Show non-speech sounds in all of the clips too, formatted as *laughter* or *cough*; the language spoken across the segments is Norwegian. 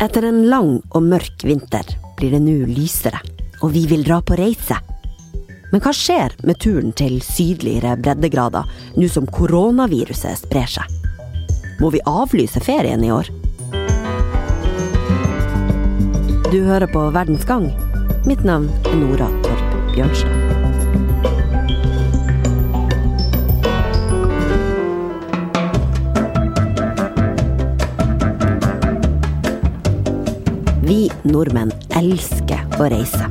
Etter en lang og mørk vinter blir det nå lysere, og vi vil dra på reise. Men hva skjer med turen til sydligere breddegrader nå som koronaviruset sprer seg? Må vi avlyse ferien i år? Du hører på Verdens gang. Mitt navn er Nora Torp Bjørnstad. Vi nordmenn elsker å reise.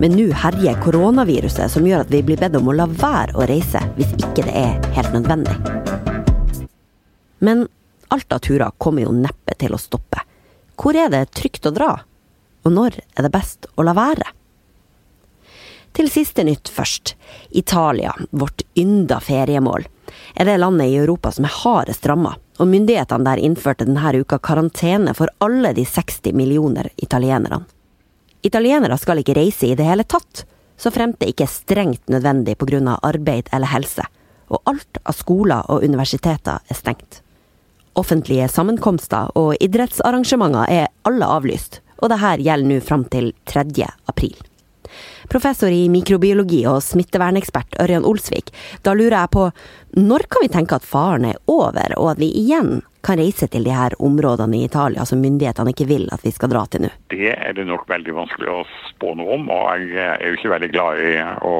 Men nå herjer koronaviruset som gjør at vi blir bedt om å la være å reise hvis ikke det er helt nødvendig. Men alt av turer kommer jo neppe til å stoppe. Hvor er det trygt å dra? Og når er det best å la være? Til siste nytt først. Italia, vårt ynda feriemål, er det landet i Europa som er hardest ramma og myndighetene der innførte denne uka karantene for alle de 60 millioner italienerne. Italienere skal ikke reise i det hele tatt, så fremt det ikke er strengt nødvendig pga. arbeid eller helse, og alt av skoler og universiteter er stengt. Offentlige sammenkomster og idrettsarrangementer er alle avlyst, og dette gjelder nå fram til 3. april. Professor i mikrobiologi og smittevernekspert Ørjan Olsvik, da lurer jeg på når kan vi tenke at faren er over, og at vi igjen kan reise til de her områdene i Italia som myndighetene ikke vil at vi skal dra til nå? Det er det nok veldig vanskelig å spå noe om, og jeg er jo ikke veldig glad i å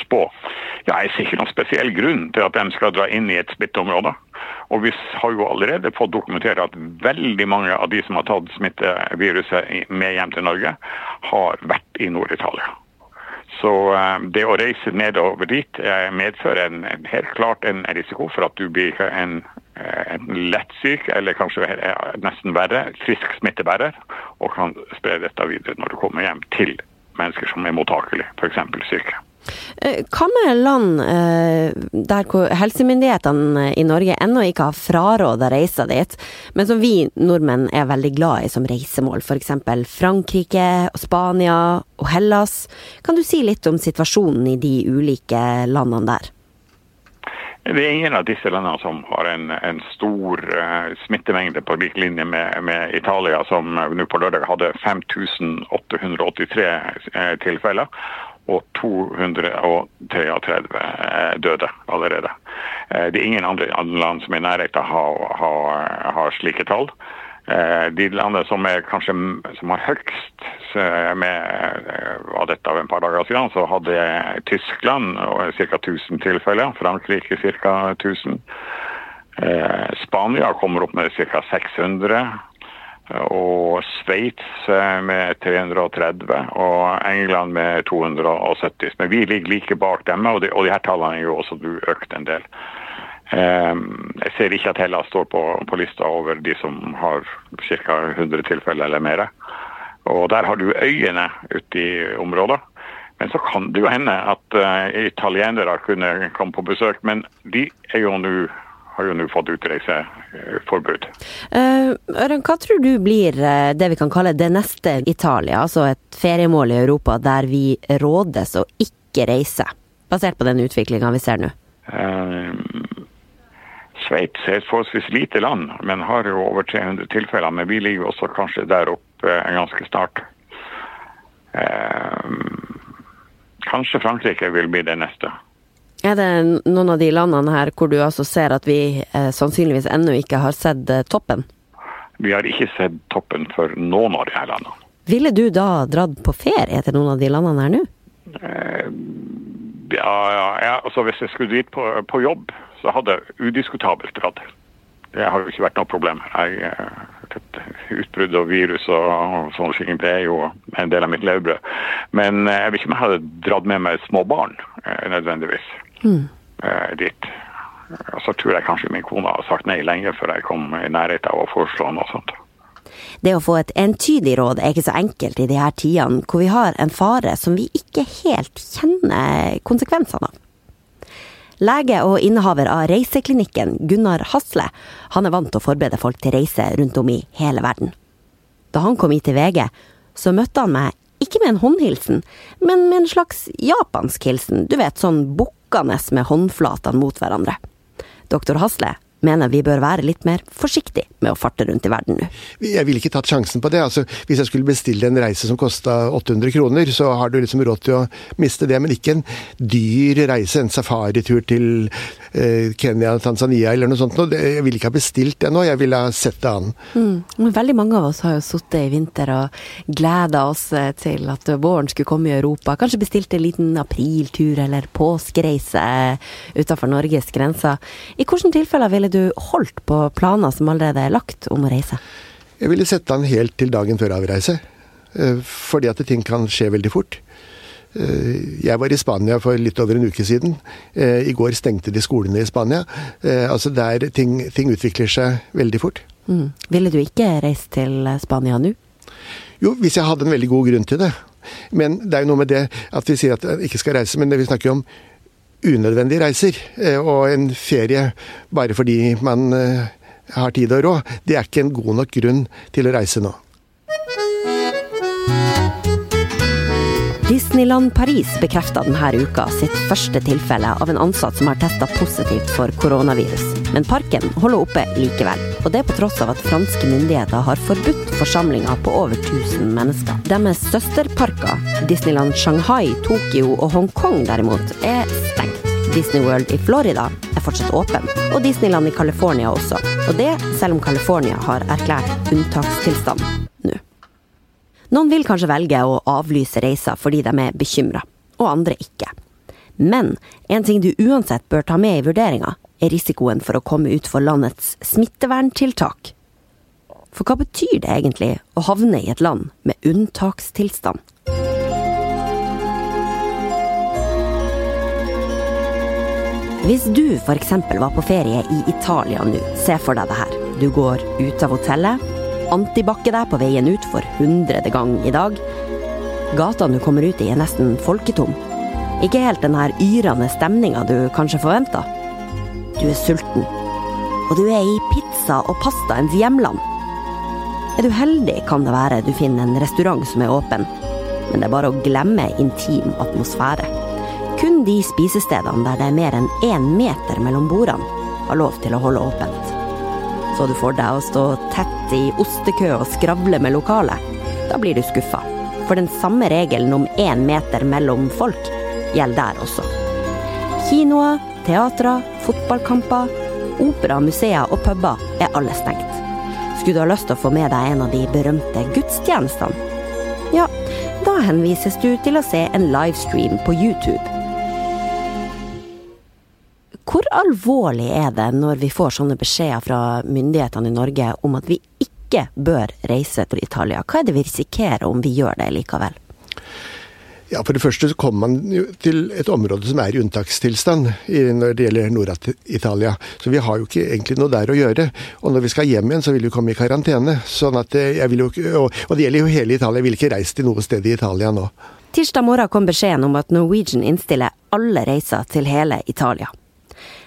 spå. Ja, jeg ser ikke noen spesiell grunn til at de skal dra inn i et smitteområde. Og vi har jo allerede fått dokumentere at veldig mange av de som har tatt smitteviruset med hjem til Norge, har vært i Nord-Italia. Så eh, det å reise nedover dit eh, medfører en, helt klart en risiko for at du blir en, eh, en lettsyk, eller kanskje nesten verre, frisk smittebærer, og kan spre dette videre når du kommer hjem til mennesker som er mottakelige, f.eks. syke. Eh, hva med land eh, der helsemyndighetene i Norge ennå ikke har fraråda reiser dit, men som vi nordmenn er veldig glad i som reisemål, f.eks. Frankrike, Spania og Hellas. Kan du si litt om situasjonen i de ulike landene der? Det er ingen av disse landene som har en, en stor uh, smittemengde på lik linje med, med, Italia, som nå på lørdag hadde 5883 uh, tilfeller og 233 døde allerede. Eh, det er ingen andre land som er i nærheten har, har, ha slike tall. Eh, de landene som, kanskje, som har høyest med var dette av en par dager siden, så hadde Tyskland ca. 1000 tilfeller. Frankrike ca. 1000. Eh, Spania kommer opp med ca. 600 og Sveits med 330 og England med 270. Men vi ligger like bak dem, og de, og de her tallene er jo også økt en del. Um, jeg ser ikke at Hellas står på, på lista over de som har ca. 100 tilfeller eller mer. Og der har du øyene ute i området. Men så kan det jo hende at uh, italienere kunne komme på besøk. Men de er jo nå har jo nå fått utreiseforbud. Uh, Ørjan, hva tror du blir uh, det vi kan kalle det neste Italia, altså et feriemål i Europa der vi rådes å ikke reise, basert på den utviklinga vi ser nå? Uh, Sveits er et forholdsvis lite land, men har jo over 300 tilfeller. Men vi ligger også kanskje der oppe ganske snart. Kanskje Frankrike vil bli det neste. Er det noen av de landene her hvor du altså ser at vi eh, sannsynligvis ennå ikke har sett eh, toppen? Vi har ikke sett toppen for noen av de her landene. Ville du da dratt på ferie til noen av de landene her nå? Eh, ja, ja, altså hvis jeg skulle dit på, på, jobb, så hadde jeg udiskutabelt dratt. Det har jo ikke vært noe problem. Jeg, eh, utbrudd av virus og, sånne ting, det er jo en del av mitt levebrød. Men eh, jeg vet ikke om jeg hadde dratt med meg små barn nødvendigvis mm. dit. Så tror jeg kanskje min kone har sagt nei lenge før jeg kom i nærheten av å foreslå noe sånt. Det å få et entydig råd er ikke så enkelt i de her tidene hvor vi har en fare som vi ikke helt kjenner konsekvensene av. Lege og innehaver av Reiseklinikken, Gunnar Hasle, han er vant til å forberede folk til reise rundt om i hele verden. Da han kom hit til VG, så møtte han meg ikke med en håndhilsen, men med en slags japansk hilsen, du vet, sånn bukkende med håndflatene mot hverandre. Doktor Hasle mener vi bør være litt mer forsiktig med å farte rundt i verden nå. Jeg ville ikke tatt sjansen på det. Altså, hvis jeg skulle bestille en reise som kosta 800 kroner, så har du liksom råd til å miste det, men ikke en dyr reise, en safaritur til eh, Kenya, Tanzania eller noe sånt. Jeg ville ikke ha bestilt det nå, jeg ville ha sett det an. Mm. Veldig mange av oss har jo sittet i vinter og gleda oss eh, til at våren skulle komme i Europa. Kanskje bestilt en liten apriltur eller påskereise utenfor Norges grenser. I hvilke tilfeller ville du holdt på planer som allerede er lagt om å reise? Jeg ville sette den helt til dagen før avreise. Eh, fordi at ting kan skje veldig fort. Eh, jeg var i Spania for litt over en uke siden. Eh, I går stengte de skolene i Spania. Altså der ting, ting utvikler seg veldig fort. Mm. Ville du ikke reist til Spania nå? Jo, hvis jeg hadde en veldig god grunn til det. Men det er jo noe med det at vi sier at jeg ikke skal reise, men det vi snakker om unødvendige reiser. Eh, og en ferie bare fordi man eh, har tid og råd, det er ikke en god nok grunn til å reise nå. Disneyland Paris bekrefta denne uka sitt første tilfelle av en ansatt som har testa positivt for koronavirus. Men parken holder oppe likevel, og det på tross av at franske myndigheter har forbudt forsamlinger på over 1000 mennesker. Deres søsterparker, Disneyland Shanghai, Tokyo og Hongkong derimot, er stengt. Disney World i Florida er fortsatt åpen, og Disneyland i California også. Og det selv om California har erklært unntakstilstand nå. Noen vil kanskje velge å avlyse reiser fordi de er bekymra, og andre ikke. Men en ting du uansett bør ta med i vurderinga, er risikoen for å komme ut for landets smitteverntiltak. For hva betyr det egentlig å havne i et land med unntakstilstand? Hvis du f.eks. var på ferie i Italia nå, se for deg det her. Du går ut av hotellet, antibac deg på veien ut for hundrede gang i dag. Gata du kommer ut i er nesten folketom. Ikke helt den her yrende stemninga du kanskje forventa. Du er sulten. Og du er i pizza og pastaens hjemland. Er du heldig, kan det være du finner en restaurant som er åpen. Men det er bare å glemme intim atmosfære. Kun de spisestedene der det er mer enn én meter mellom bordene, har lov til å holde åpent. Så du får deg å stå tett i ostekø og skravle med lokalet? Da blir du skuffa. For den samme regelen om én meter mellom folk gjelder der også. Kinoer, teatre, fotballkamper, opera, museer og puber er alle stengt. Skulle du ha lyst til å få med deg en av de berømte gudstjenestene? Ja, da henvises du til å se en livestream på YouTube. Hvor alvorlig er det når vi får sånne beskjeder fra myndighetene i Norge om at vi ikke bør reise til Italia? Hva er det vi risikerer om vi gjør det likevel? Ja, For det første så kommer man til et område som er i unntakstilstand når det gjelder Nord-Italia. Så vi har jo ikke egentlig noe der å gjøre. Og når vi skal hjem igjen, så vil vi komme i karantene. Sånn at eh, jeg vil jo, og det gjelder jo hele Italia. Jeg vil ikke reise til noe sted i Italia nå. Tirsdag morgen kom beskjeden om at Norwegian innstiller alle reiser til hele Italia.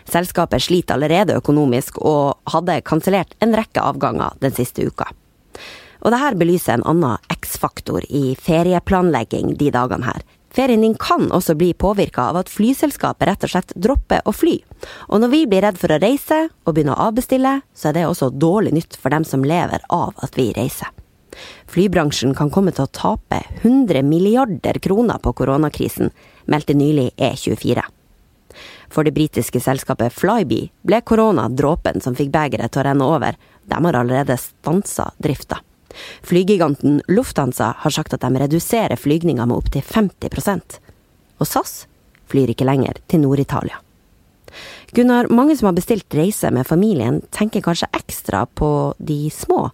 Selskapet sliter allerede økonomisk, og hadde kansellert en rekke avganger den siste uka. Og det her belyser en annen X-faktor i ferieplanlegging de dagene her. Ferien din kan også bli påvirka av at flyselskapet rett og slett dropper å fly. Og når vi blir redd for å reise og begynner å avbestille, så er det også dårlig nytt for dem som lever av at vi reiser. Flybransjen kan komme til å tape 100 milliarder kroner på koronakrisen, meldte nylig E24. For det britiske selskapet Flyby ble korona dråpen som fikk begeret til å renne over. De har allerede stansa drifta. Flygiganten Lufthansa har sagt at de reduserer flygninga med opptil 50% Og SAS flyr ikke lenger til Nord-Italia. Gunnar, mange som har bestilt reise med familien, tenker kanskje ekstra på de små,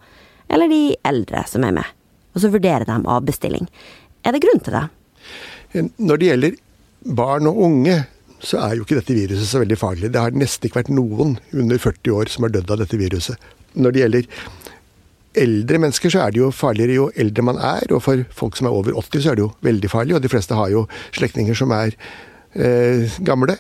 eller de eldre som er med, og så vurderer de avbestilling. Er det grunn til det? Når det gjelder barn og unge, så er jo ikke dette viruset så veldig farlig. Det har nesten ikke vært noen under 40 år som har dødd av dette viruset. Når det gjelder eldre mennesker, så er det jo farligere jo eldre man er. Og for folk som er over 80, så er det jo veldig farlig. Og de fleste har jo slektninger som er eh, gamle.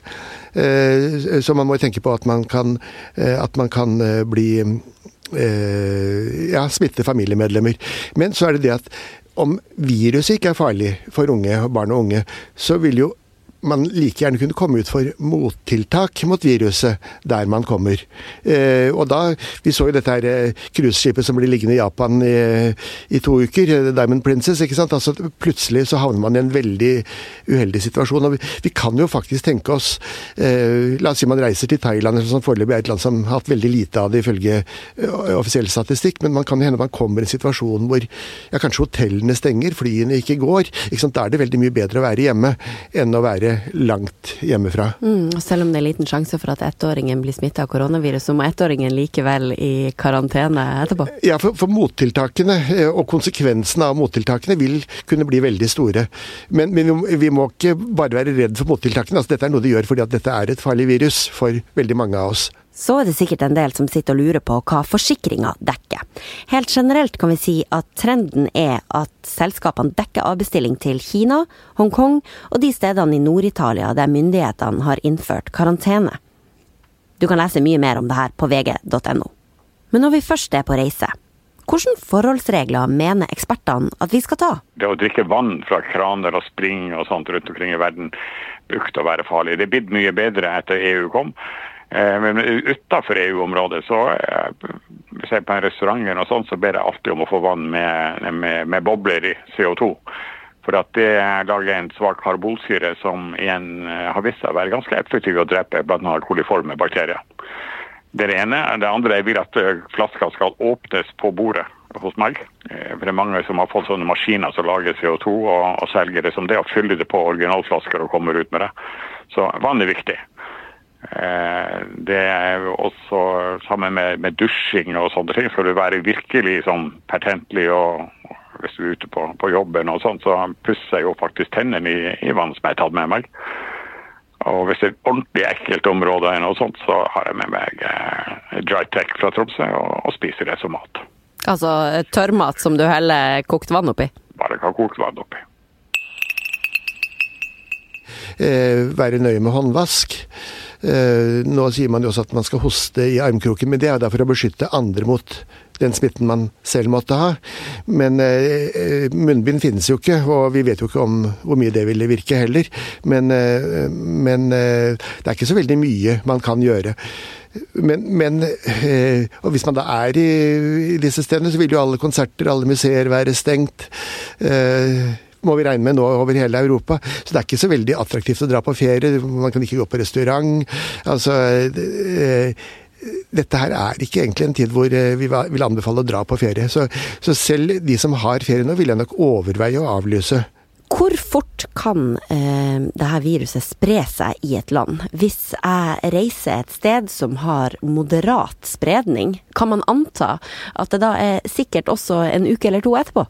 Eh, så man må tenke på at man kan, eh, at man kan eh, bli eh, ja, smitte familiemedlemmer. Men så er det det at om viruset ikke er farlig for unge, barn og unge, så vil jo man like gjerne kunne komme ut for mottiltak mot viruset der man kommer. Eh, og da, Vi så jo dette her eh, cruiseskipet som blir liggende i Japan i, i, to uker, eh, Diamond Princess. ikke sant? Altså Plutselig så havner man i en veldig uheldig situasjon. og Vi, vi kan jo faktisk tenke oss eh, La oss si man reiser til Thailand, som foreløpig er et land som har hatt veldig lite av det ifølge uh, offisiell statistikk, men man kan hende man kommer i en situasjon hvor ja, kanskje hotellene stenger, flyene ikke går. ikke sant? Da er det veldig mye bedre å være hjemme enn å være langt hjemmefra. Mm, selv om det er liten sjanse for at ettåringen blir smitta av koronavirus, så må ettåringen likevel i karantene etterpå? Ja, for, for, mottiltakene eh, og konsekvensene av mottiltakene vil kunne bli veldig store. Men, men vi må ikke bare være redd for mottiltakene. Altså, dette er noe de gjør fordi at dette er et farlig virus for veldig mange av oss så er det sikkert en del som sitter og lurer på hva forsikringa dekker. Helt generelt kan vi si at trenden er at selskapene dekker avbestilling til Kina, Hongkong og de stedene i Nord-Italia der myndighetene har innført karantene. Du kan lese mye mer om det her på vg.no. Men når vi først er på reise, hvilke forholdsregler mener ekspertene at vi skal ta? Det å drikke vann fra kraner og spring og sånt rundt omkring i verden brukte å være farlig. Det er blitt mye bedre etter EU kom. Eh, men utafor EU-området, så hvis jeg er på en restaurant og sånn, så ber jeg alltid om å få vann med, med, med bobler i CO2. For at det lager en svak karbolsyre som igjen eh, har vist seg å være ganske effektiv å drepe bl.a. koliforme bakterier. Det er det ene. Det andre er at eh, flasker skal åpnes på bordet hos meg. For det er mange som har fått sånne maskiner som lager CO2 og, og selger det som det, og fyller det på originalflasker og kommer ut med det. Så vann er viktig. Eh, det er jo også sammen med, med dusjing og sånne ting. Skal du være virkelig sånn pertentlig og hvis du er ute på, på jobben og sånn, så pusser jeg jo faktisk tennene i, i vann som jeg har tatt med meg. Og hvis det er et ordentlig ekkelt område, eller noe sånt, så har jeg med meg eh, dry tech fra Tromsø og, og, spiser det som mat. Altså tørrmat som du heller kokt vann oppi? Bare kan kokt vann oppi. Eh, være nøye med håndvask. Eh, nå sier man jo også at man skal hoste i armkroken, men det er for å beskytte andre mot den smitten man selv måtte ha. Men eh, munnbind finnes jo ikke, og vi vet jo ikke om hvor mye det ville virke heller. Men, eh, men eh, det er ikke så veldig mye man kan gjøre. Men, men eh, og hvis man da er i, i, disse stedene, så vil jo alle konserter, alle museer være stengt. Eh, må vi regne med nå over hele Europa. Så det er ikke så veldig attraktivt å dra på ferie. Man kan ikke gå på restaurant. Altså eh, dette her er ikke egentlig en tid hvor eh, vi vil anbefale å dra på ferie. Så, så selv de som har ferie nå, vil jeg nok overveie å avlyse. Hvor fort kan eh, dette viruset spre seg i et land? Hvis jeg reiser et sted som har moderat spredning, kan man anta at det da er sikkert også en uke eller to etterpå?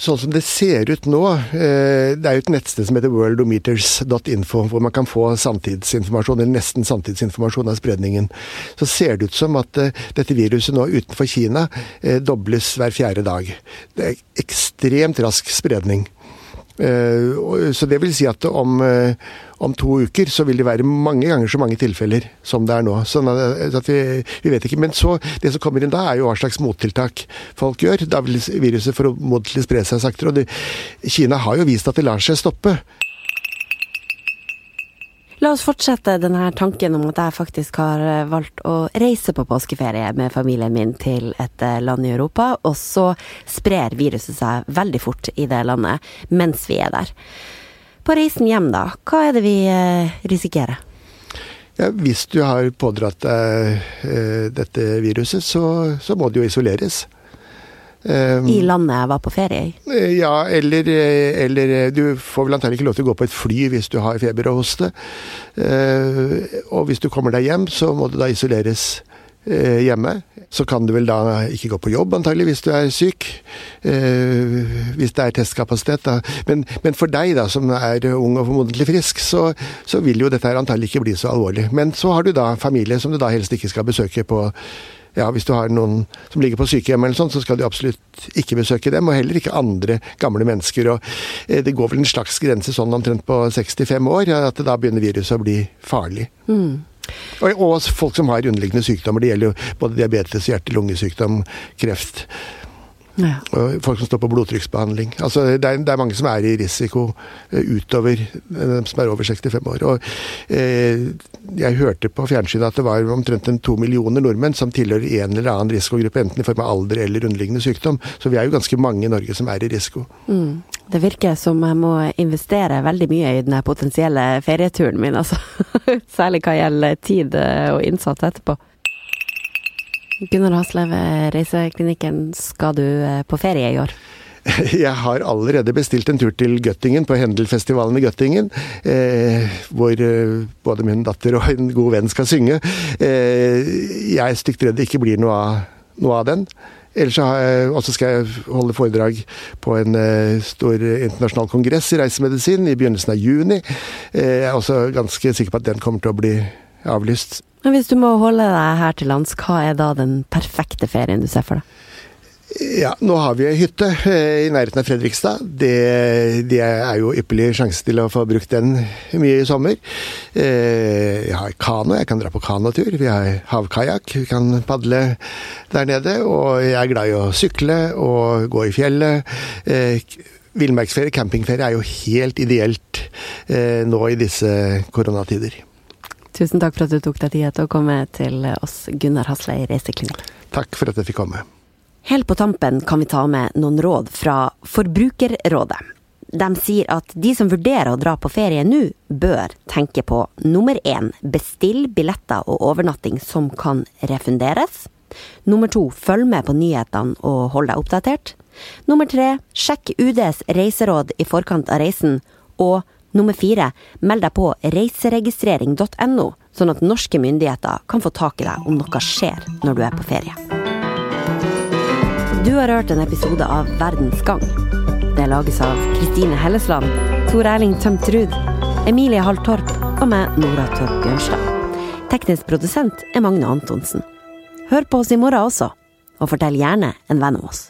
Sånn som det ser ut nå eh, Det er jo et nettsted som heter worldometers.info, hvor man kan få sanntidsinformasjon, eller nesten sanntidsinformasjon av spredningen. Så ser det ut som at eh, dette viruset nå utenfor Kina eh, dobles hver fjerde dag. Det er ekstremt rask spredning. Så det vil si at om om to uker så vil det være mange ganger så mange tilfeller som det er nå. Sånn at vi, vi, vet ikke. Men så, det som kommer inn da, er jo hva slags mottiltak folk gjør. Da vil viruset formodentlig spre seg saktere. Og det, Kina har jo vist at det lar seg stoppe. La oss fortsette denne tanken om at jeg faktisk har eh, valgt å reise på påskeferie med familien min til et eh, land i Europa, og så sprer viruset seg veldig fort i det landet mens vi er der. På reisen hjem, da, hva er det vi eh, risikerer? Ja, hvis du har pådratt deg dette viruset, så, så, må det jo isoleres. Um, I landet jeg var på ferie i? Uh, ja, eller, eller, Du får vel antagelig ikke lov til å gå på et fly hvis du har feber og hoste. Uh, og hvis du kommer deg hjem, så må du da isoleres Eh, hjemme. Så kan du vel da ikke gå på jobb antagelig hvis du er syk. Eh, hvis det er testkapasitet, da. Men, men, for deg da, som er ung og formodentlig frisk, så, så, vil jo dette her antagelig ikke bli så alvorlig. Men så har du da familie som du da helst ikke skal besøke på ja, Hvis du har noen som ligger på sykehjem, eller sånn, så skal du absolutt ikke besøke dem, og heller ikke andre gamle mennesker. og eh, Det går vel en slags grense sånn omtrent på 65 år, at da begynner viruset å bli farlig. Mm. Og, og, folk som har underliggende sykdommer. Det gjelder jo både diabetes, hjerte-lungesykdom, kreft. Ja. Folk som står på blodtrykksbehandling. Altså, det, er, det er mange som er i risiko uh, utover uh, som er over 65 år. Og eh, jeg hørte på fjernsynet at det var omtrent en to millioner nordmenn som tilhører en eller annen risikogruppe, enten i form av alder eller underliggende sykdom. Så vi er jo ganske mange i Norge som er i risiko. Mm. Det virker som jeg må investere veldig mye i den potensielle ferieturen min, altså. *laughs* Særlig hva gjelder tid og innsats etterpå. Gunnar Haslev, Reiseklinikken, skal du eh, på ferie i år? *laughs* Jeg har allerede bestilt en tur til Göttingen, på Hendelfestivalen i Göttingen. Eh, hvor eh, både min datter og en god venn skal synge. Eh, jeg er stygt redd det ikke blir noe av, noe av den. Ellers så skal jeg holde foredrag på en uh, stor internasjonal kongress i reisemedisin i begynnelsen av juni. Eh, jeg er også ganske sikker på at den kommer til å bli avlyst. Men hvis du må holde deg her til lands, hva er da den perfekte ferien du ser for deg? Ja, nå har vi ei hytte eh, i nærheten av Fredrikstad. Det, det, er jo ypperlig sjanse til å få brukt den mye i sommer. Eh, jeg har kano, jeg kan dra på kanotur. Vi har havkajakk, vi kan padle der nede. Og jeg er glad i å sykle og gå i fjellet. Eh, villmarksferie, campingferie, er jo helt ideelt nå i disse koronatider. Tusen takk for at du tok deg tid til å komme til oss, Gunnar Hasle i Reiseklinikk. Takk for at jeg fikk komme. Helt på tampen kan vi ta med noen råd fra Forbrukerrådet. De sier at de som vurderer å dra på ferie nå, bør tenke på nummer én bestill billetter og overnatting som kan refunderes. Nummer to følg med på nyhetene og hold deg oppdatert. Nummer tre sjekk UDs reiseråd i forkant av reisen. Og Nummer fire, meld deg på reiseregistrering.no, sånn at norske myndigheter kan få tak i deg om noe skjer når du er på ferie. Du har hørt en episode av Verdens gang. Det lages av Kristine Hellesland, Tor Erling Tømt Ruud, Emilie Hall Torp og meg, Nora Torp Bjørnstad. Teknisk produsent er Magne Antonsen. Hør på oss i morgen også, og fortell gjerne en venn av oss.